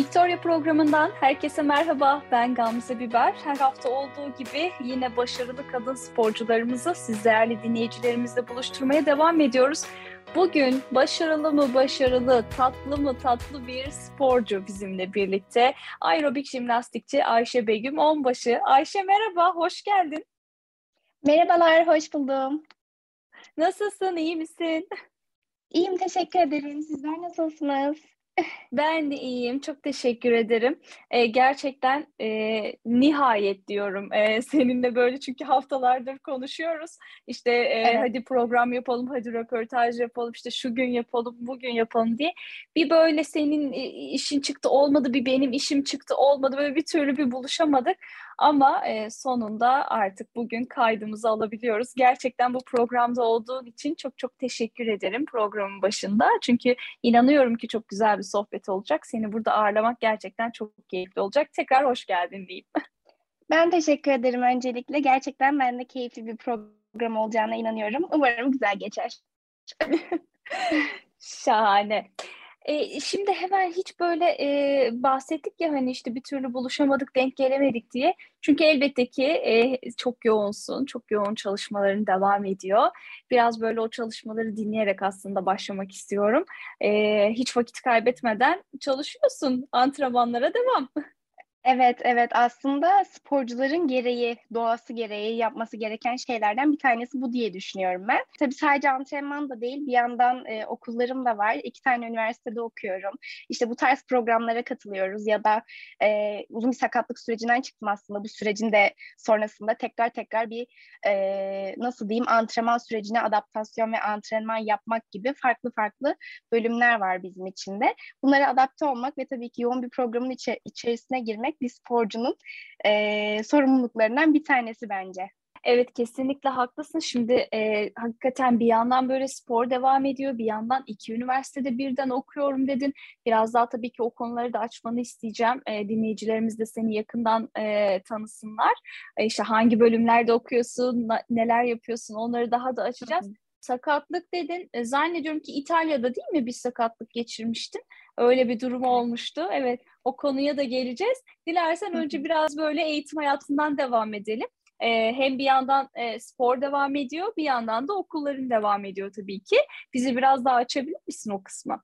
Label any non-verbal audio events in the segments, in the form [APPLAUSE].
Victoria programından herkese merhaba. Ben Gamze Biber. Her hafta olduğu gibi yine başarılı kadın sporcularımızı siz değerli dinleyicilerimizle buluşturmaya devam ediyoruz. Bugün başarılı mı başarılı, tatlı mı tatlı bir sporcu bizimle birlikte. Aerobik jimnastikçi Ayşe Begüm Onbaşı. Ayşe merhaba, hoş geldin. Merhabalar, hoş buldum. Nasılsın, iyi misin? İyiyim, teşekkür ederim. Sizler nasılsınız? Ben de iyiyim. Çok teşekkür ederim. Ee, gerçekten e, nihayet diyorum e, [LAUGHS] seninle böyle çünkü haftalardır konuşuyoruz. İşte e, evet. hadi program yapalım, hadi röportaj yapalım, işte şu gün yapalım, bugün yapalım diye. Bir böyle senin işin çıktı olmadı, bir benim işim çıktı olmadı. Böyle bir türlü bir buluşamadık. Ama e, sonunda artık bugün kaydımızı alabiliyoruz. Gerçekten bu programda olduğun için çok çok teşekkür ederim programın başında. Çünkü inanıyorum ki çok güzel bir sohbet olacak. Seni burada ağırlamak gerçekten çok keyifli olacak. Tekrar hoş geldin diyeyim. [LAUGHS] Ben teşekkür ederim öncelikle. Gerçekten ben de keyifli bir program olacağına inanıyorum. Umarım güzel geçer. Şahane. E, şimdi hemen hiç böyle e, bahsettik ya hani işte bir türlü buluşamadık, denk gelemedik diye. Çünkü elbette ki e, çok yoğunsun, çok yoğun çalışmaların devam ediyor. Biraz böyle o çalışmaları dinleyerek aslında başlamak istiyorum. E, hiç vakit kaybetmeden çalışıyorsun, antrenmanlara devam. [LAUGHS] Evet, evet. Aslında sporcuların gereği, doğası gereği yapması gereken şeylerden bir tanesi bu diye düşünüyorum ben. Tabii sadece antrenman da değil, bir yandan e, okullarım da var. İki tane üniversitede okuyorum. İşte bu tarz programlara katılıyoruz ya da e, uzun bir sakatlık sürecinden çıktım aslında. Bu sürecin de sonrasında tekrar tekrar bir e, nasıl diyeyim antrenman sürecine adaptasyon ve antrenman yapmak gibi farklı farklı bölümler var bizim için de. Bunlara adapte olmak ve tabii ki yoğun bir programın içe, içerisine girmek bir sporcunun e, sorumluluklarından bir tanesi bence. Evet kesinlikle haklısın. Şimdi e, hakikaten bir yandan böyle spor devam ediyor, bir yandan iki üniversitede birden okuyorum dedin. Biraz daha tabii ki o konuları da açmanı isteyeceğim. E, dinleyicilerimiz de seni yakından e, tanısınlar. E, işte hangi bölümlerde okuyorsun, na, neler yapıyorsun onları daha da açacağız. Sakatlık dedin. E, zannediyorum ki İtalya'da değil mi bir sakatlık geçirmiştin? Öyle bir durum olmuştu. Evet o konuya da geleceğiz. Dilersen önce biraz böyle eğitim hayatından devam edelim. Ee, hem bir yandan e, spor devam ediyor, bir yandan da okulların devam ediyor tabii ki. Bizi biraz daha açabilir misin o kısma?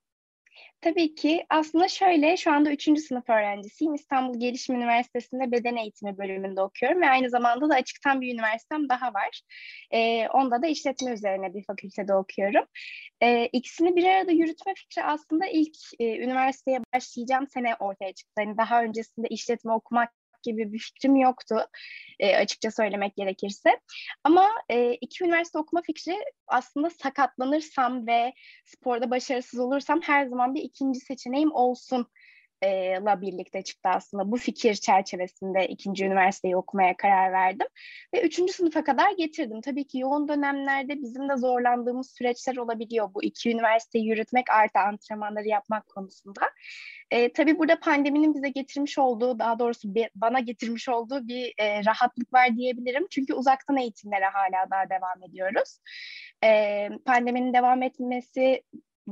Tabii ki aslında şöyle şu anda 3. sınıf öğrencisiyim. İstanbul Gelişim Üniversitesi'nde beden eğitimi bölümünde okuyorum ve aynı zamanda da açıktan bir üniversitem daha var. Ee, onda da işletme üzerine bir fakültede okuyorum. Ee, ikisini bir arada yürütme fikri aslında ilk e, üniversiteye başlayacağım sene ortaya çıktı. Yani daha öncesinde işletme okumak gibi bir fikrim yoktu e, açıkça söylemek gerekirse. Ama e, iki üniversite okuma fikri aslında sakatlanırsam ve sporda başarısız olursam her zaman bir ikinci seçeneğim olsun la birlikte çıktı aslında. Bu fikir çerçevesinde ikinci üniversiteyi okumaya karar verdim. Ve üçüncü sınıfa kadar getirdim. Tabii ki yoğun dönemlerde bizim de zorlandığımız süreçler olabiliyor. Bu iki üniversiteyi yürütmek artı antrenmanları yapmak konusunda. E, tabii burada pandeminin bize getirmiş olduğu, daha doğrusu bir, bana getirmiş olduğu bir e, rahatlık var diyebilirim. Çünkü uzaktan eğitimlere hala daha devam ediyoruz. E, pandeminin devam etmesi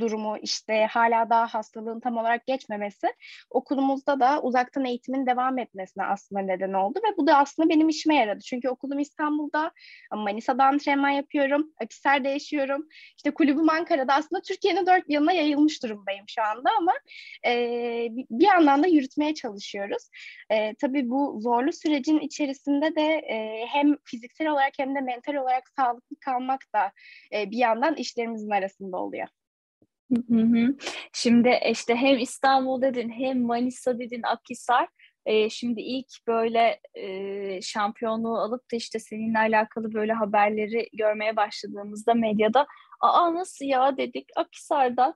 durumu işte hala daha hastalığın tam olarak geçmemesi okulumuzda da uzaktan eğitimin devam etmesine aslında neden oldu ve bu da aslında benim işime yaradı. Çünkü okulum İstanbul'da Manisa'da antrenman yapıyorum, Akisar'da yaşıyorum. İşte kulübüm Ankara'da aslında Türkiye'nin dört yanına yayılmış durumdayım şu anda ama e, bir yandan da yürütmeye çalışıyoruz. E, tabii bu zorlu sürecin içerisinde de e, hem fiziksel olarak hem de mental olarak sağlıklı kalmak da e, bir yandan işlerimizin arasında oluyor. Hı hı. Şimdi işte hem İstanbul dedin hem Manisa dedin Akhisar. Şimdi ilk böyle e, şampiyonluğu alıp da işte seninle alakalı böyle haberleri görmeye başladığımızda medyada aa nasıl ya dedik Akhisar'dan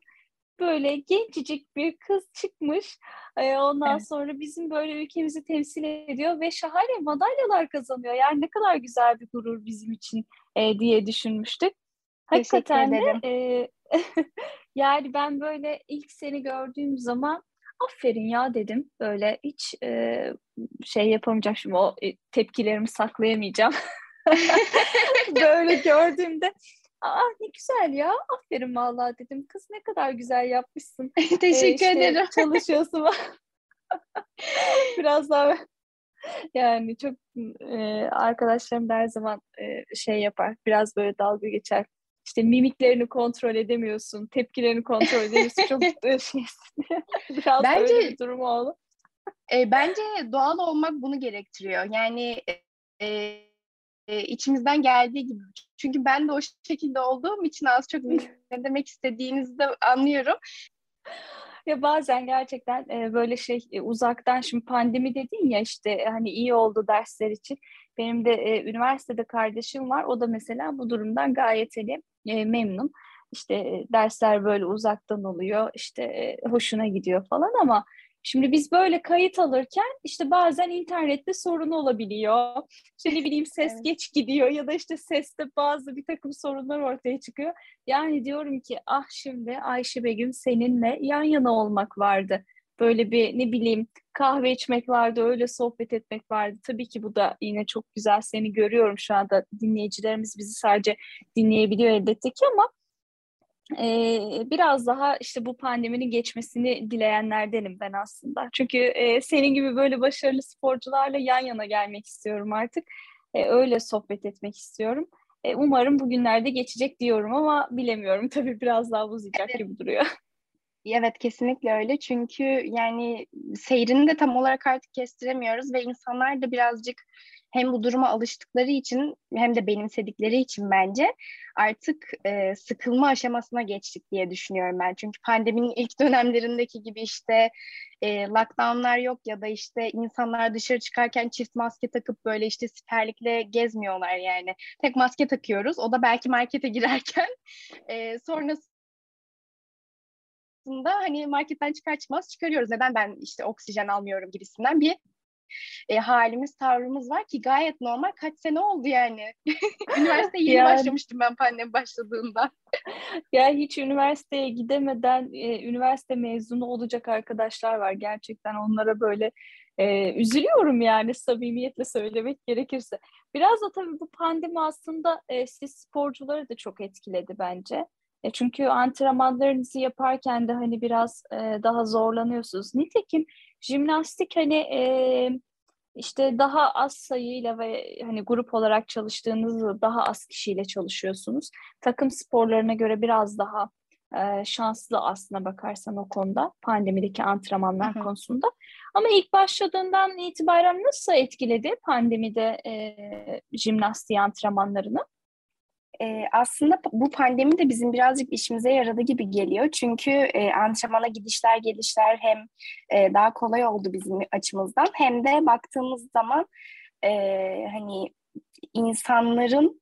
böyle gencecik bir kız çıkmış. Ondan evet. sonra bizim böyle ülkemizi temsil ediyor ve şahane madalyalar kazanıyor. Yani ne kadar güzel bir gurur bizim için e, diye düşünmüştük. Hakikaten de e, [LAUGHS] yani ben böyle ilk seni gördüğüm zaman aferin ya dedim. Böyle hiç e, şey yapamayacağım şimdi o e, tepkilerimi saklayamayacağım. [LAUGHS] böyle gördüğümde Aa ne güzel ya. Aferin vallahi dedim. Kız ne kadar güzel yapmışsın. [LAUGHS] Teşekkür ee, işte, ederim. [LAUGHS] Çalışıyorsun. Biraz daha yani çok e, arkadaşlarım da her zaman e, şey yapar. Biraz böyle dalga geçer. İşte mimiklerini kontrol edemiyorsun, tepkilerini kontrol edemiyorsun. Çok [LAUGHS] e, şey. [LAUGHS] Biraz bence, öyle bir durum oldu. E, bence doğal olmak bunu gerektiriyor. Yani e, e, içimizden geldiği gibi. Çünkü ben de o şekilde olduğum için az çok ne [LAUGHS] demek istediğinizi de anlıyorum. Ya bazen gerçekten e, böyle şey e, uzaktan şimdi pandemi dedin ya işte hani iyi oldu dersler için. Benim de e, üniversitede kardeşim var. O da mesela bu durumdan gayet hani e, memnun. İşte e, dersler böyle uzaktan oluyor. işte e, hoşuna gidiyor falan ama Şimdi biz böyle kayıt alırken işte bazen internette sorun olabiliyor. İşte ne bileyim ses evet. geç gidiyor ya da işte seste bazı bir takım sorunlar ortaya çıkıyor. Yani diyorum ki ah şimdi Ayşe Begüm seninle yan yana olmak vardı. Böyle bir ne bileyim kahve içmek vardı, öyle sohbet etmek vardı. Tabii ki bu da yine çok güzel. Seni görüyorum şu anda. Dinleyicilerimiz bizi sadece dinleyebiliyor elbette ki ama e, biraz daha işte bu pandeminin geçmesini dileyenlerdenim ben aslında. Çünkü e, senin gibi böyle başarılı sporcularla yan yana gelmek istiyorum artık. E, öyle sohbet etmek istiyorum. E, umarım bugünlerde geçecek diyorum ama bilemiyorum. [LAUGHS] Tabii biraz daha uzayacak evet. gibi duruyor. Evet kesinlikle öyle çünkü yani seyrini de tam olarak artık kestiremiyoruz ve insanlar da birazcık hem bu duruma alıştıkları için hem de benimsedikleri için bence artık e, sıkılma aşamasına geçtik diye düşünüyorum ben. Çünkü pandeminin ilk dönemlerindeki gibi işte e, lockdownlar yok ya da işte insanlar dışarı çıkarken çift maske takıp böyle işte siperlikle gezmiyorlar yani. Tek maske takıyoruz. O da belki markete [LAUGHS] girerken e, sonrasında hani marketten çıkar çıkmaz çıkarıyoruz. Neden ben işte oksijen almıyorum gibisinden bir e, halimiz, tavrımız var ki gayet normal. Kaç sene oldu yani. [LAUGHS] Üniversite yeni yani, başlamıştım ben pandemi başladığında. [LAUGHS] ya hiç üniversiteye gidemeden e, üniversite mezunu olacak arkadaşlar var. Gerçekten onlara böyle e, üzülüyorum yani samimiyetle söylemek gerekirse. Biraz da tabii bu pandemi aslında e, siz sporcuları da çok etkiledi bence. E çünkü antrenmanlarınızı yaparken de hani biraz e, daha zorlanıyorsunuz. Nitekim jimnastik hani e, işte daha az sayıyla ve hani grup olarak çalıştığınızda daha az kişiyle çalışıyorsunuz. Takım sporlarına göre biraz daha e, şanslı aslına bakarsan o konuda pandemideki antrenmanlar Hı-hı. konusunda. Ama ilk başladığından itibaren nasıl etkiledi pandemide e, jimnastiği antrenmanlarını? E, aslında bu pandemi de bizim birazcık işimize yaradı gibi geliyor. Çünkü e, antrenmana gidişler gelişler hem e, daha kolay oldu bizim açımızdan hem de baktığımız zaman e, hani insanların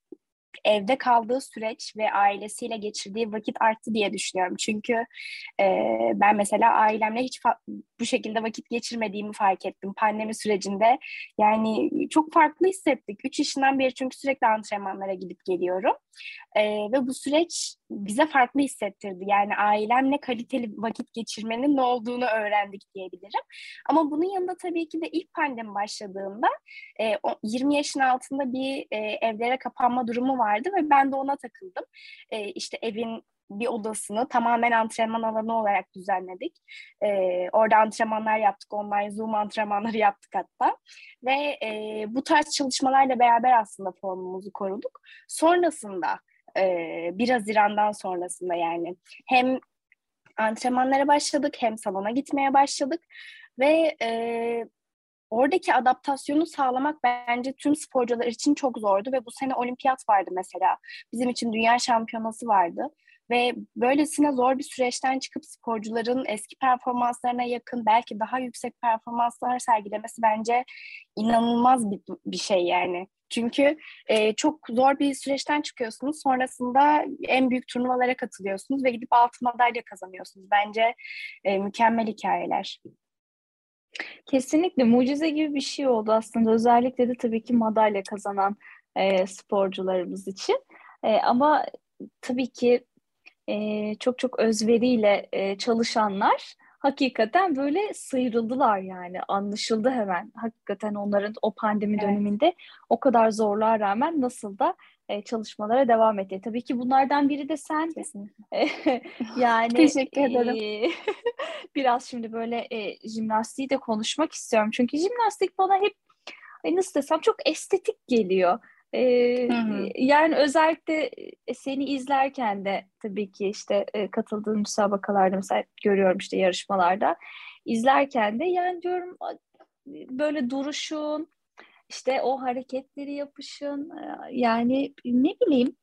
evde kaldığı süreç ve ailesiyle geçirdiği vakit arttı diye düşünüyorum. Çünkü e, ben mesela ailemle hiç bu şekilde vakit geçirmediğimi fark ettim pandemi sürecinde. Yani çok farklı hissettik. Üç yaşından beri çünkü sürekli antrenmanlara gidip geliyorum. E, ve bu süreç bize farklı hissettirdi. Yani ailemle kaliteli vakit geçirmenin ne olduğunu öğrendik diyebilirim. Ama bunun yanında tabii ki de ilk pandemi başladığında e, 20 yaşın altında bir e, evlere kapanma durumu vardı ve ben de ona takıldım. E, işte evin bir odasını tamamen antrenman alanı olarak düzenledik. Ee, orada antrenmanlar yaptık, online Zoom antrenmanları yaptık hatta. Ve e, bu tarz çalışmalarla beraber aslında formumuzu koruduk. Sonrasında e, 1 Haziran'dan sonrasında yani hem antrenmanlara başladık hem salona gitmeye başladık ve e, oradaki adaptasyonu sağlamak bence tüm sporcular için çok zordu ve bu sene olimpiyat vardı mesela. Bizim için dünya şampiyonası vardı ve böylesine zor bir süreçten çıkıp sporcuların eski performanslarına yakın belki daha yüksek performanslar sergilemesi bence inanılmaz bir, bir şey yani. Çünkü e, çok zor bir süreçten çıkıyorsunuz. Sonrasında en büyük turnuvalara katılıyorsunuz ve gidip altın madalya kazanıyorsunuz. Bence e, mükemmel hikayeler. Kesinlikle mucize gibi bir şey oldu aslında. Özellikle de tabii ki madalya kazanan e, sporcularımız için. E, ama tabii ki e, çok çok özveriyle e, çalışanlar hakikaten böyle sıyrıldılar yani anlaşıldı hemen hakikaten onların o pandemi evet. döneminde o kadar zorluğa rağmen nasıl da e, çalışmalara devam etti. Tabii ki bunlardan biri de sen. [LAUGHS] yani Teşekkür ederim. E, [LAUGHS] biraz şimdi böyle e, jimnastiği de konuşmak istiyorum. Çünkü jimnastik bana hep nasıl desem çok estetik geliyor. Ee, yani özellikle seni izlerken de tabii ki işte e, katıldığım müsabakalarda mesela görüyorum işte yarışmalarda izlerken de yani diyorum böyle duruşun işte o hareketleri yapışın yani ne bileyim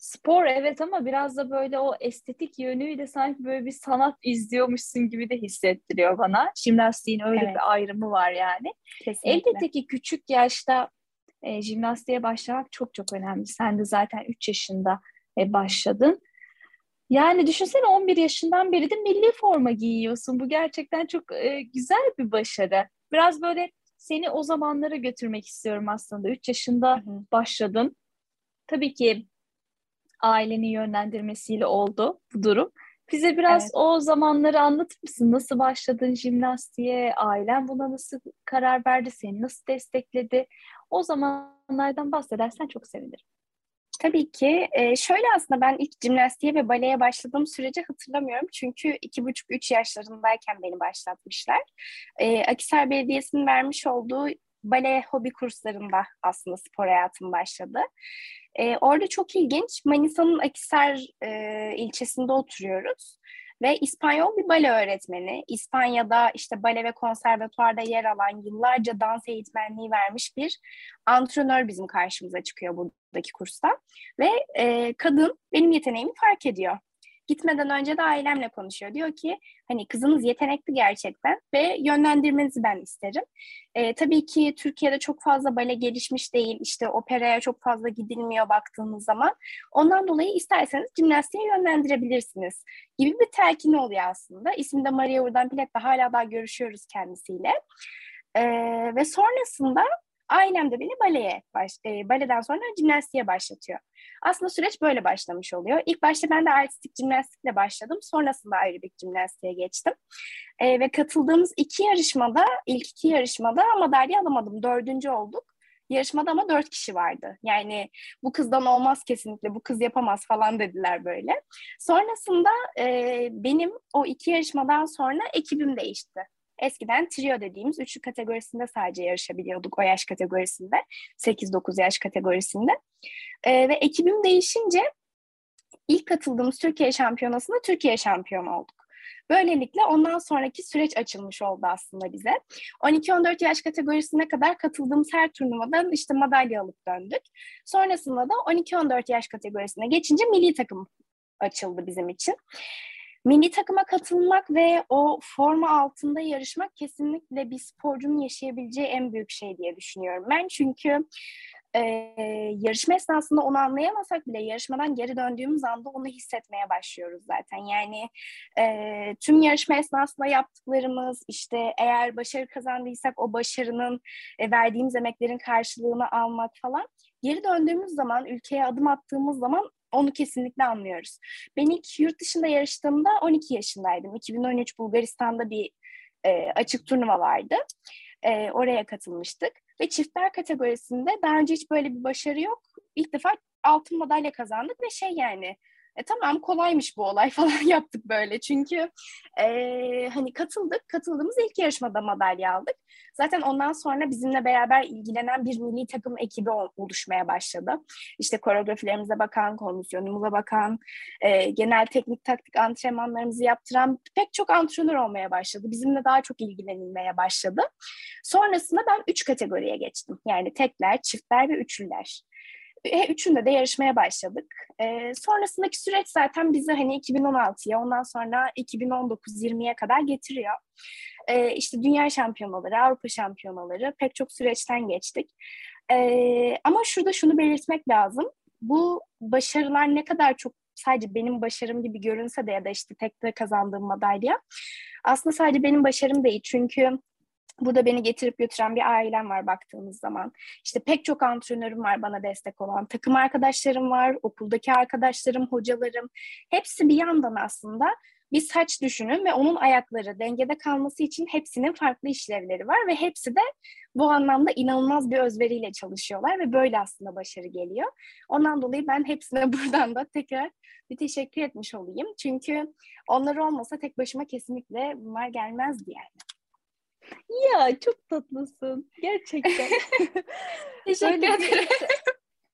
spor evet ama biraz da böyle o estetik yönüyle sanki böyle bir sanat izliyormuşsun gibi de hissettiriyor bana. Jimnastiğin öyle evet. bir ayrımı var yani. Kesinlikle. Elbette ki küçük yaşta e, jimnastiğe başlamak çok çok önemli. Sen de zaten 3 yaşında e, başladın. Yani düşünsene 11 yaşından beri de milli forma giyiyorsun. Bu gerçekten çok e, güzel bir başarı. Biraz böyle seni o zamanlara götürmek istiyorum aslında. 3 yaşında Hı-hı. başladın. Tabii ki ailenin yönlendirmesiyle oldu bu durum. Bize biraz evet. o zamanları anlatır mısın? Nasıl başladın jimnastiğe? Ailen buna nasıl karar verdi? Seni nasıl destekledi? O zamanlardan bahsedersen çok sevinirim. Tabii ki. E, şöyle aslında ben ilk jimnastiğe ve baleye başladığım süreci hatırlamıyorum. Çünkü iki buçuk üç yaşlarındayken beni başlatmışlar. E, Akisar Belediyesi'nin vermiş olduğu bale hobi kurslarında aslında spor hayatım başladı. E, orada çok ilginç. Manisa'nın Akisar e, ilçesinde oturuyoruz ve İspanyol bir bale öğretmeni. İspanya'da işte bale ve konservatuarda yer alan yıllarca dans eğitmenliği vermiş bir antrenör bizim karşımıza çıkıyor buradaki kursta. Ve e, kadın benim yeteneğimi fark ediyor gitmeden önce de ailemle konuşuyor. Diyor ki hani kızınız yetenekli gerçekten ve yönlendirmenizi ben isterim. E, tabii ki Türkiye'de çok fazla bale gelişmiş değil. İşte operaya çok fazla gidilmiyor baktığınız zaman. Ondan dolayı isterseniz jimnastiğe yönlendirebilirsiniz gibi bir telkin oluyor aslında. İsmi de Maria Urdan Pilet'le hala daha görüşüyoruz kendisiyle. E, ve sonrasında Ailem de beni baleye, baş, e, baleden sonra jimnastiğe başlatıyor. Aslında süreç böyle başlamış oluyor. İlk başta ben de artistik jimnastikle başladım. Sonrasında aerobik jimnastiğe geçtim. E, ve katıldığımız iki yarışmada, ilk iki yarışmada madalya alamadım. Dördüncü olduk. Yarışmada ama dört kişi vardı. Yani bu kızdan olmaz kesinlikle, bu kız yapamaz falan dediler böyle. Sonrasında e, benim o iki yarışmadan sonra ekibim değişti. Eskiden trio dediğimiz üçlü kategorisinde sadece yarışabiliyorduk o yaş kategorisinde. 8-9 yaş kategorisinde. E, ve ekibim değişince ilk katıldığımız Türkiye şampiyonasında Türkiye şampiyonu olduk. Böylelikle ondan sonraki süreç açılmış oldu aslında bize. 12-14 yaş kategorisine kadar katıldığımız her turnuvadan işte madalya alıp döndük. Sonrasında da 12-14 yaş kategorisine geçince milli takım açıldı bizim için. Milli takıma katılmak ve o forma altında yarışmak kesinlikle bir sporcunun yaşayabileceği en büyük şey diye düşünüyorum ben. Çünkü e, yarışma esnasında onu anlayamasak bile yarışmadan geri döndüğümüz anda onu hissetmeye başlıyoruz zaten. Yani e, tüm yarışma esnasında yaptıklarımız işte eğer başarı kazandıysak o başarının e, verdiğimiz emeklerin karşılığını almak falan geri döndüğümüz zaman ülkeye adım attığımız zaman onu kesinlikle anlıyoruz. Ben ilk yurt dışında yarıştığımda 12 yaşındaydım. 2013 Bulgaristan'da bir e, açık turnuva vardı. E, oraya katılmıştık. Ve çiftler kategorisinde daha önce hiç böyle bir başarı yok. İlk defa altın madalya kazandık ve şey yani e, tamam kolaymış bu olay [LAUGHS] falan yaptık böyle. Çünkü e, hani katıldık. Katıldığımız ilk yarışmada madalya aldık. Zaten ondan sonra bizimle beraber ilgilenen bir milli takım ekibi oluşmaya başladı. İşte koreografilerimize bakan, kondisyonumuza bakan, e, genel teknik taktik antrenmanlarımızı yaptıran pek çok antrenör olmaya başladı. Bizimle daha çok ilgilenilmeye başladı. Sonrasında ben üç kategoriye geçtim. Yani tekler, çiftler ve üçlüler. E, üçünde de yarışmaya başladık. E, sonrasındaki süreç zaten bizi hani 2016'ya ondan sonra 2019-20'ye kadar getiriyor. E, işte dünya şampiyonaları, Avrupa şampiyonaları pek çok süreçten geçtik. E, ama şurada şunu belirtmek lazım. Bu başarılar ne kadar çok sadece benim başarım gibi görünse de ya da işte tekte kazandığım madalya aslında sadece benim başarım değil. Çünkü Burada beni getirip götüren bir ailem var baktığımız zaman. İşte pek çok antrenörüm var bana destek olan. Takım arkadaşlarım var, okuldaki arkadaşlarım, hocalarım. Hepsi bir yandan aslında bir saç düşünün ve onun ayakları dengede kalması için hepsinin farklı işlevleri var ve hepsi de bu anlamda inanılmaz bir özveriyle çalışıyorlar ve böyle aslında başarı geliyor. Ondan dolayı ben hepsine [LAUGHS] buradan da tekrar bir teşekkür etmiş olayım. Çünkü onlar olmasa tek başıma kesinlikle bunlar gelmezdi yani. Ya çok tatlısın. Gerçekten. [LAUGHS] Teşekkür ederim.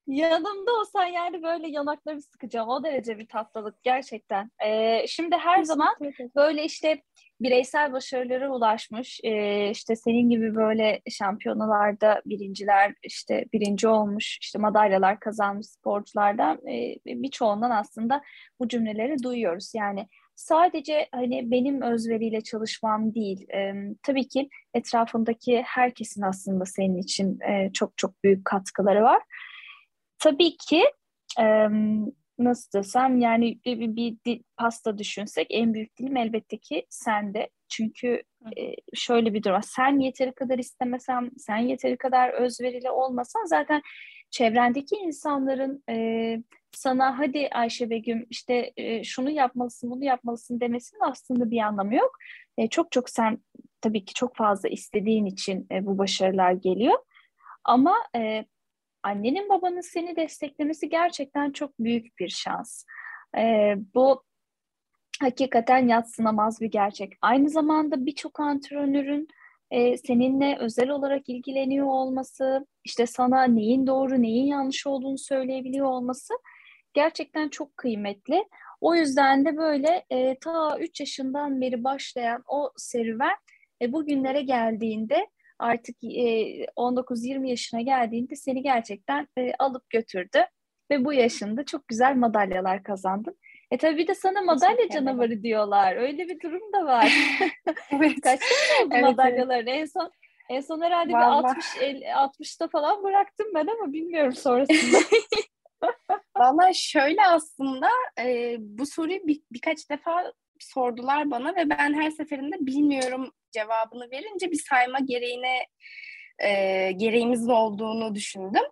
Yanımda olsan yani böyle yanakları sıkacağım. O derece bir tatlılık gerçekten. Ee, şimdi her zaman böyle işte bireysel başarılara ulaşmış, e, işte senin gibi böyle şampiyonalarda birinciler, işte birinci olmuş, işte madalyalar kazanmış sporculardan e, birçoğundan aslında bu cümleleri duyuyoruz. Yani sadece hani benim özveriyle çalışmam değil. E, tabii ki etrafındaki herkesin aslında senin için e, çok çok büyük katkıları var. Tabii ki e, nasıl desem yani bir, bir, bir, bir pasta düşünsek en büyük dilim elbette ki sende. Çünkü e, şöyle bir durum Sen yeteri kadar istemesen, sen yeteri kadar özverili olmasan zaten çevrendeki insanların e, sana hadi Ayşe Begüm işte e, şunu yapmalısın, bunu yapmalısın demesinin aslında bir anlamı yok. E, çok çok sen tabii ki çok fazla istediğin için e, bu başarılar geliyor. Ama e, annenin babanın seni desteklemesi gerçekten çok büyük bir şans. E, bu hakikaten yatsınamaz bir gerçek. Aynı zamanda birçok antrenörün e, seninle özel olarak ilgileniyor olması, işte sana neyin doğru, neyin yanlış olduğunu söyleyebiliyor olması gerçekten çok kıymetli. O yüzden de böyle e, ta 3 yaşından beri başlayan o serüven e, bugünlere geldiğinde artık e, 19-20 yaşına geldiğinde seni gerçekten e, alıp götürdü ve bu yaşında çok güzel madalyalar kazandın. E tabii bir de sana madalya canavarı diyorlar. Öyle bir durum da var. [LAUGHS] evet. Kaç tane oldu evet, madalyaların? Evet. En son en son herhalde Vallahi. bir 60 50, 60'ta falan bıraktım ben ama bilmiyorum sonrasında. [LAUGHS] Valla şöyle aslında e, bu soruyu bir, birkaç defa sordular bana ve ben her seferinde bilmiyorum cevabını verince bir sayma gereğine e, gereğimiz olduğunu düşündüm.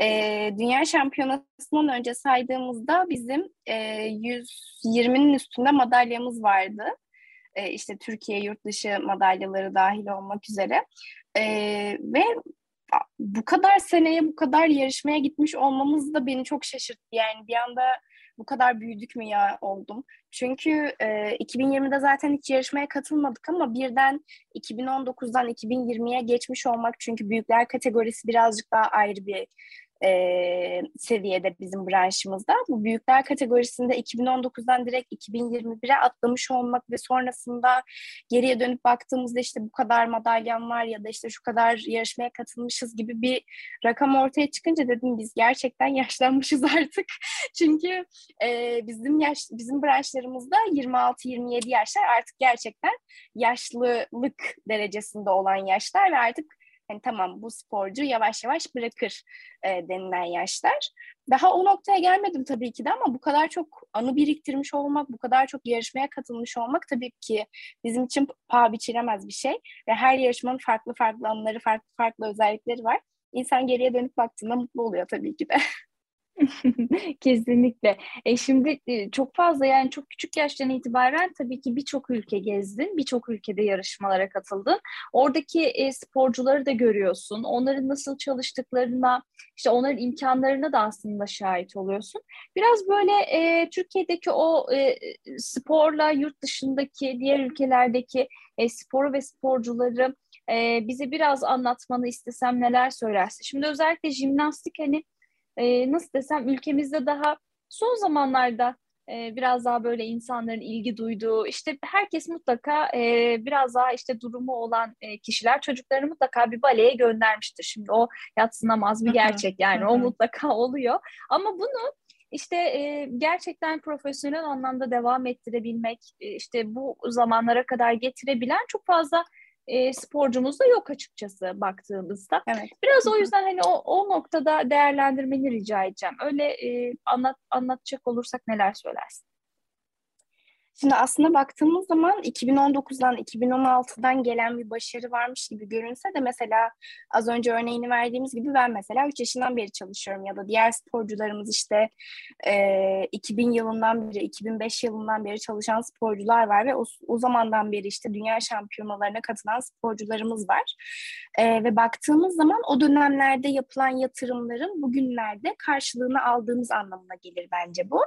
E, Dünya Şampiyonası'ndan önce saydığımızda bizim e, 120'nin üstünde madalyamız vardı. E, işte Türkiye yurt dışı madalyaları dahil olmak üzere. E, ve bu kadar seneye bu kadar yarışmaya gitmiş olmamız da beni çok şaşırttı. Yani bir anda bu kadar büyüdük mü ya oldum. Çünkü e, 2020'de zaten hiç yarışmaya katılmadık ama birden 2019'dan 2020'ye geçmiş olmak çünkü büyükler kategorisi birazcık daha ayrı bir e, seviyede bizim branşımızda. Bu büyükler kategorisinde 2019'dan direkt 2021'e atlamış olmak ve sonrasında geriye dönüp baktığımızda işte bu kadar madalyam var ya da işte şu kadar yarışmaya katılmışız gibi bir rakam ortaya çıkınca dedim biz gerçekten [LAUGHS] yaşlanmışız artık. Çünkü e, bizim yaş bizim branşlarımızda 26-27 yaşlar artık gerçekten yaşlılık derecesinde olan yaşlar ve artık hani tamam bu sporcu yavaş yavaş bırakır e, denilen yaşlar. Daha o noktaya gelmedim tabii ki de ama bu kadar çok anı biriktirmiş olmak, bu kadar çok yarışmaya katılmış olmak tabii ki bizim için paha biçilemez bir şey. Ve her yarışmanın farklı farklı anıları, farklı farklı özellikleri var. İnsan geriye dönüp baktığında mutlu oluyor tabii ki de. [LAUGHS] [LAUGHS] Kesinlikle. E şimdi e, çok fazla yani çok küçük yaştan itibaren tabii ki birçok ülke gezdin, birçok ülkede yarışmalara katıldın. Oradaki e, sporcuları da görüyorsun. Onların nasıl çalıştıklarına, işte onların imkanlarına da aslında şahit oluyorsun. Biraz böyle e, Türkiye'deki o e, sporla yurt dışındaki diğer ülkelerdeki e, sporu ve sporcuları e, bize biraz anlatmanı istesem neler söylersin? Şimdi özellikle jimnastik hani e, nasıl desem ülkemizde daha son zamanlarda e, biraz daha böyle insanların ilgi duyduğu işte herkes mutlaka e, biraz daha işte durumu olan e, kişiler çocuklarını mutlaka bir baleye göndermiştir. Şimdi o yatsınamaz bir gerçek yani o mutlaka [LAUGHS] oluyor. Ama bunu işte e, gerçekten profesyonel anlamda devam ettirebilmek, e, işte bu zamanlara kadar getirebilen çok fazla e, sporcumuz da yok açıkçası baktığımızda. Evet. Biraz o yüzden hani o, o noktada değerlendirmeni rica edeceğim. Öyle e, anlat anlatacak olursak neler söylersin? Şimdi aslında baktığımız zaman 2019'dan 2016'dan gelen bir başarı varmış gibi görünse de mesela az önce örneğini verdiğimiz gibi ben mesela 3 yaşından beri çalışıyorum ya da diğer sporcularımız işte e, 2000 yılından beri 2005 yılından beri çalışan sporcular var ve o, o zamandan beri işte dünya şampiyonalarına katılan sporcularımız var. E, ve baktığımız zaman o dönemlerde yapılan yatırımların bugünlerde karşılığını aldığımız anlamına gelir bence bu.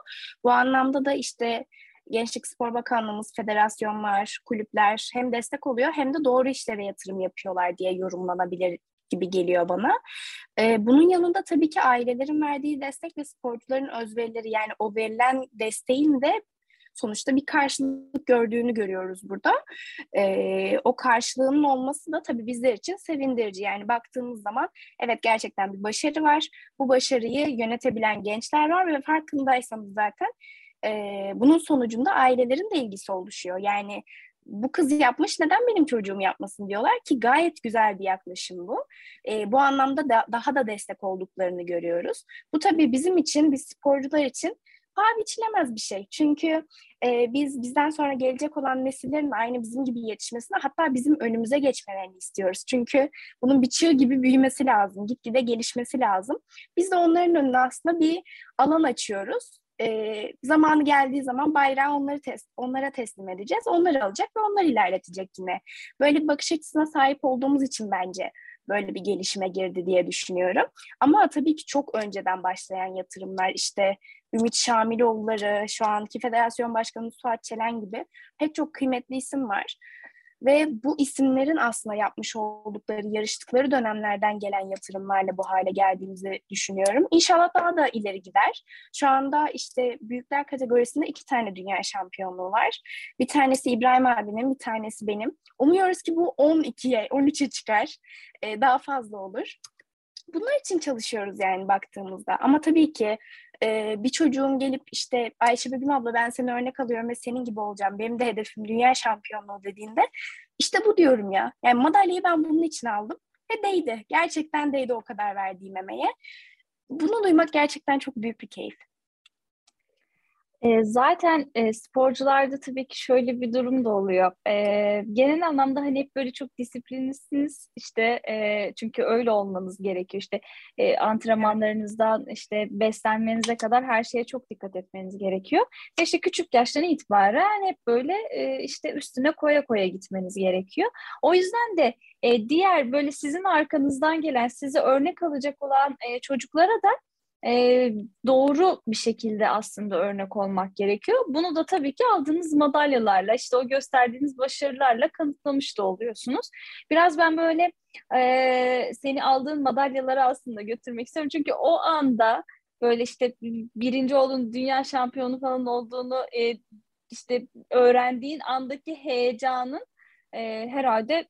Bu anlamda da işte Gençlik Spor Bakanlığımız, federasyonlar, kulüpler hem destek oluyor hem de doğru işlere yatırım yapıyorlar diye yorumlanabilir gibi geliyor bana. Ee, bunun yanında tabii ki ailelerin verdiği destek ve sporcuların özverileri yani o verilen desteğin de sonuçta bir karşılık gördüğünü görüyoruz burada. Ee, o karşılığının olması da tabii bizler için sevindirici. Yani baktığımız zaman evet gerçekten bir başarı var. Bu başarıyı yönetebilen gençler var ve farkındaysanız zaten e, bunun sonucunda ailelerin de ilgisi oluşuyor. Yani bu kız yapmış neden benim çocuğum yapmasın diyorlar ki gayet güzel bir yaklaşım bu. E, bu anlamda da, daha da destek olduklarını görüyoruz. Bu tabii bizim için, biz sporcular için paha biçilemez bir şey. Çünkü e, biz bizden sonra gelecek olan nesillerin aynı bizim gibi yetişmesini hatta bizim önümüze geçmelerini istiyoruz. Çünkü bunun bir çığ gibi büyümesi lazım, gitgide gelişmesi lazım. Biz de onların önüne aslında bir alan açıyoruz e, zamanı geldiği zaman bayrağı onları tes onlara teslim edeceğiz. Onları alacak ve onlar ilerletecek yine. Böyle bir bakış açısına sahip olduğumuz için bence böyle bir gelişime girdi diye düşünüyorum. Ama tabii ki çok önceden başlayan yatırımlar işte Ümit Şamiloğulları, şu anki federasyon başkanı Suat Çelen gibi pek çok kıymetli isim var. Ve bu isimlerin aslında yapmış oldukları, yarıştıkları dönemlerden gelen yatırımlarla bu hale geldiğimizi düşünüyorum. İnşallah daha da ileri gider. Şu anda işte büyükler kategorisinde iki tane dünya şampiyonluğu var. Bir tanesi İbrahim abinin, bir tanesi benim. Umuyoruz ki bu 12'ye, 13'e çıkar. Ee, daha fazla olur. Bunlar için çalışıyoruz yani baktığımızda. Ama tabii ki e, bir çocuğun gelip işte Ayşe Begüm abla ben seni örnek alıyorum ve senin gibi olacağım. Benim de hedefim dünya şampiyonluğu dediğinde işte bu diyorum ya. Yani madalyayı ben bunun için aldım ve değdi. Gerçekten değdi o kadar verdiğim emeğe. Bunu duymak gerçekten çok büyük bir keyif. E, zaten e, sporcularda tabii ki şöyle bir durum da oluyor. E, genel anlamda hani hep böyle çok disiplinlisiniz işte e, çünkü öyle olmanız gerekiyor. İşte e, antrenmanlarınızdan işte beslenmenize kadar her şeye çok dikkat etmeniz gerekiyor. Ve işte küçük yaştan itibaren hep böyle e, işte üstüne koya koya gitmeniz gerekiyor. O yüzden de e, diğer böyle sizin arkanızdan gelen sizi örnek alacak olan e, çocuklara da e, doğru bir şekilde aslında örnek olmak gerekiyor. Bunu da tabii ki aldığınız madalyalarla, işte o gösterdiğiniz başarılarla kanıtlamış da oluyorsunuz. Biraz ben böyle e, seni aldığın madalyaları aslında götürmek istiyorum. Çünkü o anda böyle işte birinci olduğunu, dünya şampiyonu falan olduğunu e, işte öğrendiğin andaki heyecanın e, herhalde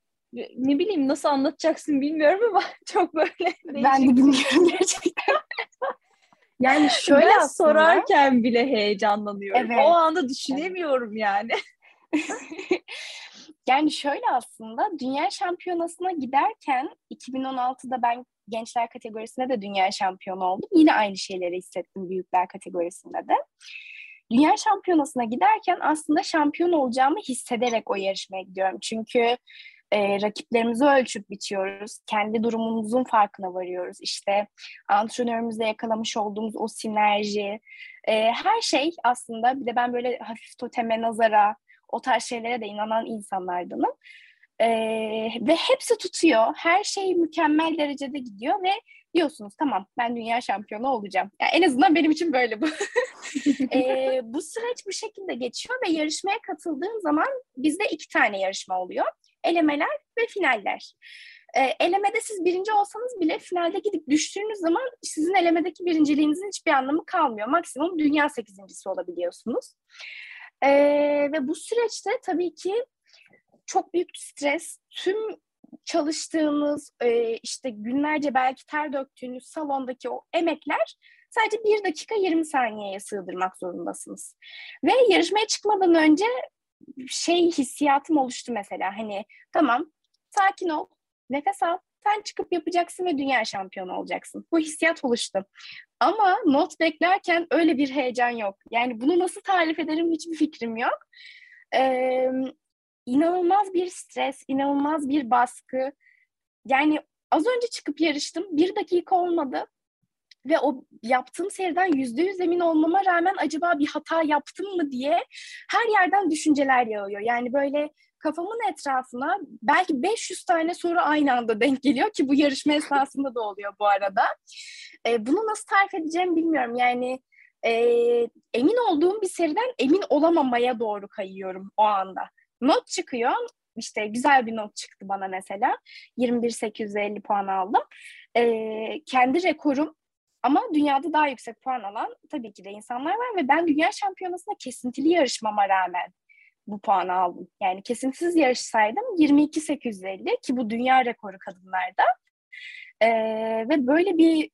ne bileyim nasıl anlatacaksın bilmiyorum ama [LAUGHS] çok böyle değişik. Ben de bilmiyorum gerçekten. Yani şöyle ben aslında, sorarken bile heyecanlanıyorum. Evet. O anda düşünemiyorum yani. [LAUGHS] [LAUGHS] yani şöyle aslında dünya şampiyonasına giderken 2016'da ben gençler kategorisinde de dünya şampiyonu oldum. Yine aynı şeyleri hissettim büyükler kategorisinde de. Dünya şampiyonasına giderken aslında şampiyon olacağımı hissederek o yarışmaya gidiyorum. Çünkü e, rakiplerimizi ölçüp biçiyoruz. Kendi durumumuzun farkına varıyoruz. İşte antrenörümüzle yakalamış olduğumuz o sinerji, e, her şey aslında bir de ben böyle hafif toteme, nazara, o tarz şeylere de inanan insanlardanım. E, ve hepsi tutuyor. Her şey mükemmel derecede gidiyor ve diyorsunuz tamam ben dünya şampiyonu olacağım. Yani en azından benim için böyle bu. [LAUGHS] e, bu süreç bu şekilde geçiyor ve yarışmaya katıldığım zaman bizde iki tane yarışma oluyor elemeler ve finaller. E, elemede siz birinci olsanız bile finalde gidip düştüğünüz zaman sizin elemedeki birinciliğinizin hiçbir anlamı kalmıyor. Maksimum dünya sekizincisi olabiliyorsunuz. E, ve bu süreçte tabii ki çok büyük stres, tüm çalıştığınız, e, işte günlerce belki ter döktüğünüz salondaki o emekler sadece bir dakika 20 saniyeye sığdırmak zorundasınız. Ve yarışmaya çıkmadan önce şey hissiyatım oluştu mesela hani tamam sakin ol nefes al Sen çıkıp yapacaksın ve dünya şampiyonu olacaksın. Bu hissiyat oluştu. Ama not beklerken öyle bir heyecan yok. Yani bunu nasıl tarif ederim hiçbir fikrim yok. Ee, inanılmaz bir stres, inanılmaz bir baskı. Yani az önce çıkıp yarıştım. Bir dakika olmadı. Ve o yaptığım seriden yüzde yüz emin olmama rağmen acaba bir hata yaptım mı diye her yerden düşünceler yağıyor. Yani böyle kafamın etrafına belki 500 tane soru aynı anda denk geliyor ki bu yarışma esnasında da oluyor bu arada. E, bunu nasıl tarif edeceğim bilmiyorum. Yani e, emin olduğum bir seriden emin olamamaya doğru kayıyorum o anda. Not çıkıyor. İşte güzel bir not çıktı bana mesela. 21.850 puan aldım. E, kendi rekorum ama dünyada daha yüksek puan alan tabii ki de insanlar var ve ben dünya şampiyonasında kesintili yarışmama rağmen bu puanı aldım. Yani kesintisiz yarışsaydım 22.850 ki bu dünya rekoru kadınlarda. Ee, ve böyle bir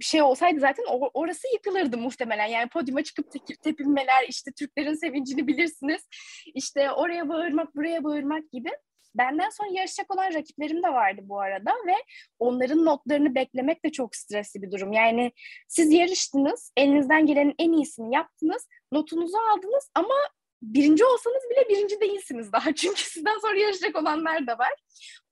şey olsaydı zaten orası yıkılırdı muhtemelen. Yani podyuma çıkıp te- tepinmeler, işte Türklerin sevincini bilirsiniz. İşte oraya bağırmak, buraya bağırmak gibi. Benden sonra yarışacak olan rakiplerim de vardı bu arada ve onların notlarını beklemek de çok stresli bir durum. Yani siz yarıştınız, elinizden gelenin en iyisini yaptınız, notunuzu aldınız ama birinci olsanız bile birinci değilsiniz daha. [LAUGHS] Çünkü sizden sonra yarışacak olanlar da var.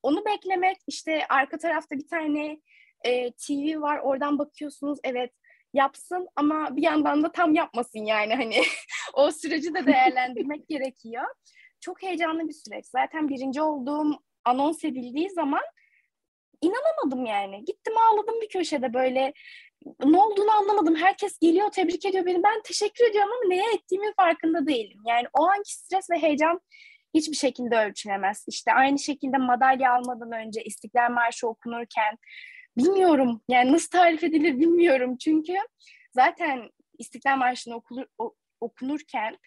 Onu beklemek, işte arka tarafta bir tane e, TV var, oradan bakıyorsunuz, evet yapsın ama bir yandan da tam yapmasın yani hani [LAUGHS] o süreci de değerlendirmek [LAUGHS] gerekiyor. Çok heyecanlı bir süreç. Zaten birinci olduğum anons edildiği zaman inanamadım yani. Gittim ağladım bir köşede böyle ne olduğunu anlamadım. Herkes geliyor, tebrik ediyor beni. Ben teşekkür ediyorum ama neye ettiğimin farkında değilim. Yani o anki stres ve heyecan hiçbir şekilde ölçülemez. İşte aynı şekilde madalya almadan önce İstiklal Marşı okunurken bilmiyorum yani nasıl tarif edilir bilmiyorum. Çünkü zaten İstiklal Marşı'nı okunurken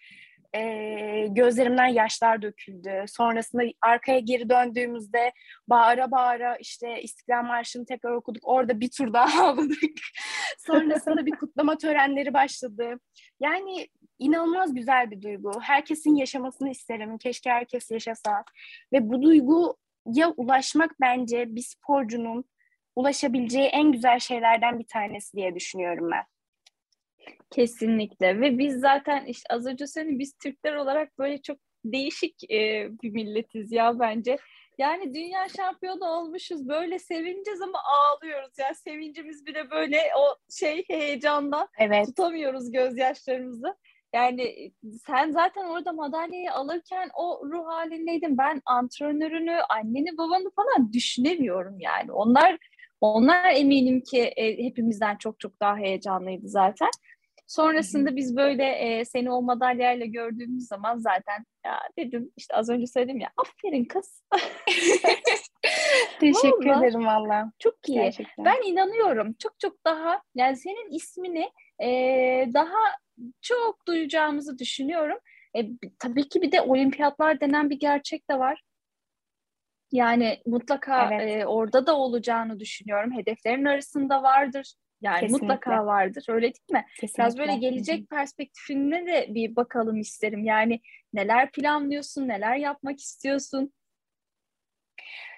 e, gözlerimden yaşlar döküldü. Sonrasında arkaya geri döndüğümüzde bağıra bağıra işte İstiklal Marşı'nı tekrar okuduk. Orada bir tur daha [LAUGHS] ağladık. Sonrasında bir kutlama törenleri başladı. Yani inanılmaz güzel bir duygu. Herkesin yaşamasını isterim. Keşke herkes yaşasa. Ve bu duyguya ulaşmak bence bir sporcunun ulaşabileceği en güzel şeylerden bir tanesi diye düşünüyorum ben. Kesinlikle ve biz zaten işte az önce söyledim biz Türkler olarak böyle çok değişik e, bir milletiz ya bence. Yani dünya şampiyonu olmuşuz böyle sevineceğiz ama ağlıyoruz. Yani sevincimiz bile böyle o şey heyecandan evet. tutamıyoruz gözyaşlarımızı. Yani sen zaten orada madalyayı alırken o ruh halindeydin. Ben antrenörünü, anneni, babanı falan düşünemiyorum yani. Onlar onlar eminim ki e, hepimizden çok çok daha heyecanlıydı zaten. Sonrasında biz böyle e, seni o madalyayla gördüğümüz zaman zaten ya dedim işte az önce söyledim ya aferin kız. [LAUGHS] Teşekkür vallahi, ederim valla. Çok iyi. Gerçekten. Ben inanıyorum. Çok çok daha yani senin ismini e, daha çok duyacağımızı düşünüyorum. E, tabii ki bir de olimpiyatlar denen bir gerçek de var. Yani mutlaka evet. e, orada da olacağını düşünüyorum. Hedeflerin arasında vardır. Yani Kesinlikle. mutlaka vardır. Öyle değil mi? Kesinlikle. Biraz böyle gelecek perspektifine de bir bakalım isterim. Yani neler planlıyorsun, neler yapmak istiyorsun?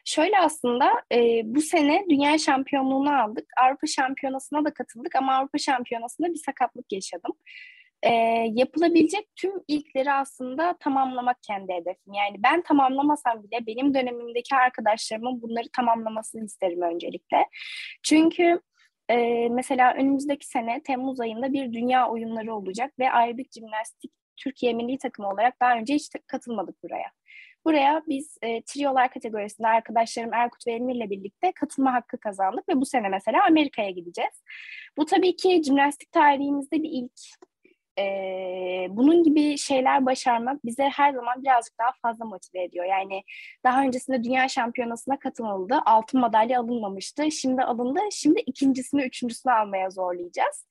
Şöyle aslında e, bu sene dünya şampiyonluğunu aldık. Avrupa şampiyonasına da katıldık ama Avrupa şampiyonasında bir sakatlık yaşadım. E, yapılabilecek tüm ilkleri aslında tamamlamak kendi hedefim. Yani ben tamamlamasam bile benim dönemimdeki arkadaşlarımın bunları tamamlamasını isterim öncelikle. Çünkü e, mesela önümüzdeki sene Temmuz ayında bir dünya oyunları olacak ve aerobik jimnastik Türkiye milli takımı olarak daha önce hiç katılmadık buraya. Buraya biz e, triolar kategorisinde arkadaşlarım Erkut ve Emir ile birlikte katılma hakkı kazandık ve bu sene mesela Amerika'ya gideceğiz. Bu tabii ki jimnastik tarihimizde bir ilk e, bunun gibi şeyler başarmak bize her zaman birazcık daha fazla motive ediyor. Yani daha öncesinde dünya şampiyonasına katılıldı. Altın madalya alınmamıştı. Şimdi alındı. Şimdi ikincisini, üçüncüsünü almaya zorlayacağız.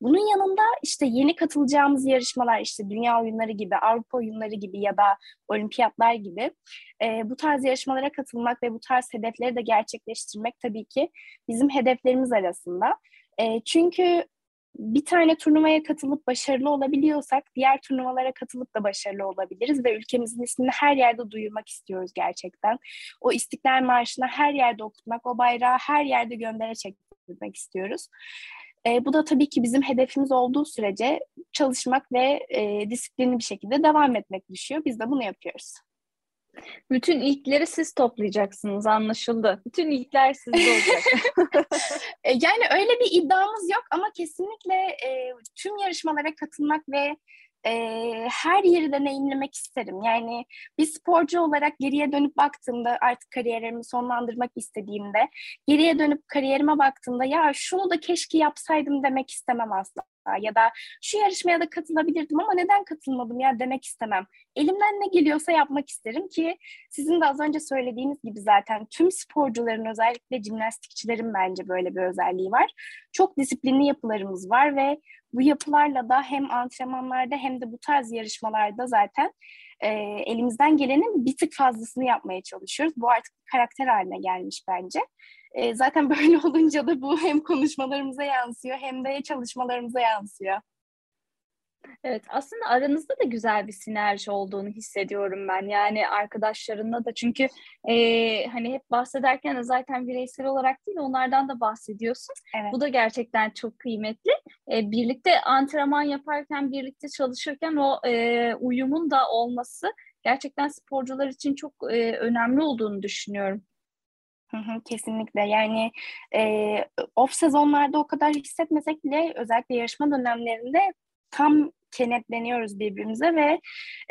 Bunun yanında işte yeni katılacağımız yarışmalar işte dünya oyunları gibi, Avrupa oyunları gibi ya da olimpiyatlar gibi e, bu tarz yarışmalara katılmak ve bu tarz hedefleri de gerçekleştirmek tabii ki bizim hedeflerimiz arasında. E, çünkü bir tane turnuvaya katılıp başarılı olabiliyorsak diğer turnuvalara katılıp da başarılı olabiliriz ve ülkemizin ismini her yerde duyurmak istiyoruz gerçekten. O İstiklal Marşı'na her yerde okutmak, o bayrağı her yerde göndere çekmek istiyoruz. E, bu da tabii ki bizim hedefimiz olduğu sürece çalışmak ve e, disiplinli bir şekilde devam etmek düşüyor. Biz de bunu yapıyoruz. Bütün ilkleri siz toplayacaksınız anlaşıldı. Bütün ilkler sizde olacak. [LAUGHS] [LAUGHS] E, yani öyle bir iddiamız yok ama kesinlikle e, tüm yarışmalara katılmak ve e, her yeri deneyimlemek isterim. Yani bir sporcu olarak geriye dönüp baktığımda artık kariyerimi sonlandırmak istediğimde geriye dönüp kariyerime baktığımda ya şunu da keşke yapsaydım demek istemem asla ya da şu yarışmaya da katılabilirdim ama neden katılmadım ya demek istemem. Elimden ne geliyorsa yapmak isterim ki sizin de az önce söylediğiniz gibi zaten tüm sporcuların özellikle jimnastikçilerin bence böyle bir özelliği var. Çok disiplinli yapılarımız var ve bu yapılarla da hem antrenmanlarda hem de bu tarz yarışmalarda zaten e, elimizden gelenin bir tık fazlasını yapmaya çalışıyoruz. Bu artık karakter haline gelmiş bence. E, zaten [LAUGHS] böyle olunca da bu hem konuşmalarımıza yansıyor hem de çalışmalarımıza yansıyor. Evet aslında aranızda da güzel bir sinerji olduğunu hissediyorum ben yani arkadaşlarınla da çünkü e, hani hep bahsederken de zaten bireysel olarak değil onlardan da bahsediyorsun. Evet. Bu da gerçekten çok kıymetli. E, birlikte antrenman yaparken birlikte çalışırken o e, uyumun da olması gerçekten sporcular için çok e, önemli olduğunu düşünüyorum. Hı kesinlikle yani e, off sezonlarda o kadar hissetmesek bile özellikle yarışma dönemlerinde tam kenetleniyoruz birbirimize ve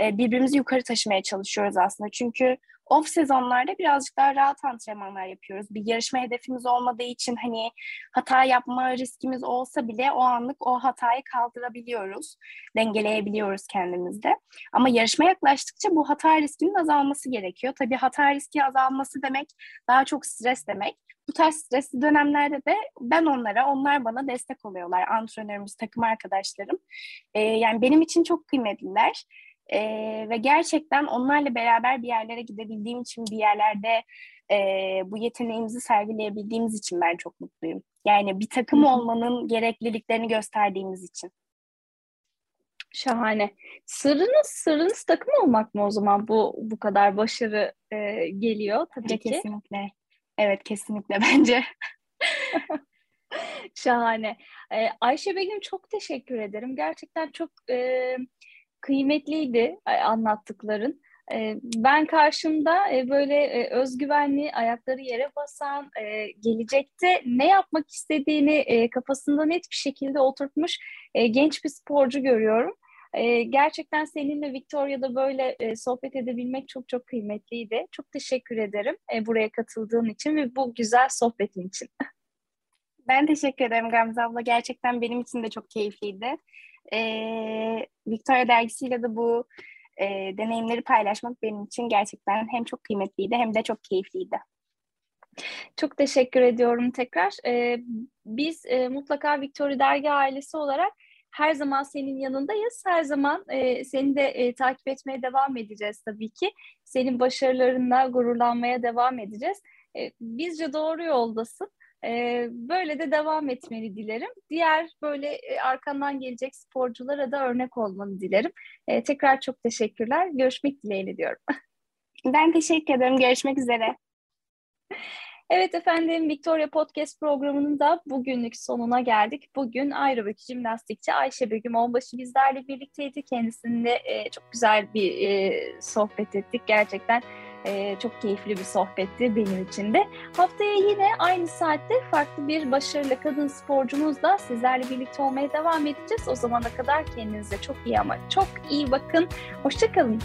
e, birbirimizi yukarı taşımaya çalışıyoruz aslında. Çünkü off sezonlarda birazcık daha rahat antrenmanlar yapıyoruz. Bir yarışma hedefimiz olmadığı için hani hata yapma riskimiz olsa bile o anlık o hatayı kaldırabiliyoruz. Dengeleyebiliyoruz kendimizde. Ama yarışma yaklaştıkça bu hata riskinin azalması gerekiyor. Tabii hata riski azalması demek daha çok stres demek. Bu tarz stresli dönemlerde de ben onlara, onlar bana destek oluyorlar. Antrenörümüz, takım arkadaşlarım. Ee, yani benim için çok kıymetliler. Ee, ve gerçekten onlarla beraber bir yerlere gidebildiğim için, bir yerlerde e, bu yeteneğimizi sergileyebildiğimiz için ben çok mutluyum. Yani bir takım olmanın gerekliliklerini gösterdiğimiz için. Şahane. Sırrınız, sırrınız takım olmak mı o zaman bu bu kadar başarı e, geliyor tabii evet, ki. Kesinlikle. Evet kesinlikle bence. [LAUGHS] Şahane. Ee, Ayşe Begüm çok teşekkür ederim. Gerçekten çok e, kıymetliydi anlattıkların. E, ben karşımda e, böyle e, özgüvenli, ayakları yere basan, e, gelecekte ne yapmak istediğini e, kafasında net bir şekilde oturtmuş e, genç bir sporcu görüyorum. E, gerçekten seninle Victoria'da böyle e, sohbet edebilmek çok çok kıymetliydi. Çok teşekkür ederim e, buraya katıldığın için ve bu güzel sohbetin için. Ben teşekkür ederim Gamze abla. Gerçekten benim için de çok keyifliydi. Ee, Victoria dergisiyle de bu e, deneyimleri paylaşmak benim için gerçekten hem çok kıymetliydi hem de çok keyifliydi. Çok teşekkür ediyorum tekrar. Ee, biz e, mutlaka Victoria Dergi ailesi olarak her zaman senin yanındayız. Her zaman e, seni de e, takip etmeye devam edeceğiz tabii ki. Senin başarılarınla gururlanmaya devam edeceğiz. E, bizce doğru yoldasın. E, böyle de devam etmeni dilerim. Diğer böyle e, arkandan gelecek sporculara da örnek olmanı dilerim. E, tekrar çok teşekkürler. Görüşmek dileğiyle diyorum. [LAUGHS] Ben teşekkür ederim. Görüşmek üzere. Evet efendim Victoria Podcast programının da bugünlük sonuna geldik. Bugün aerobik jimnastikçi Ayşe Begüm Onbaşı bizlerle birlikteydi. Kendisinde e, çok güzel bir e, sohbet ettik. Gerçekten e, çok keyifli bir sohbetti benim için de. Haftaya yine aynı saatte farklı bir başarılı kadın sporcumuzla sizlerle birlikte olmaya devam edeceğiz. O zamana kadar kendinize çok iyi ama çok iyi bakın. Hoşçakalın.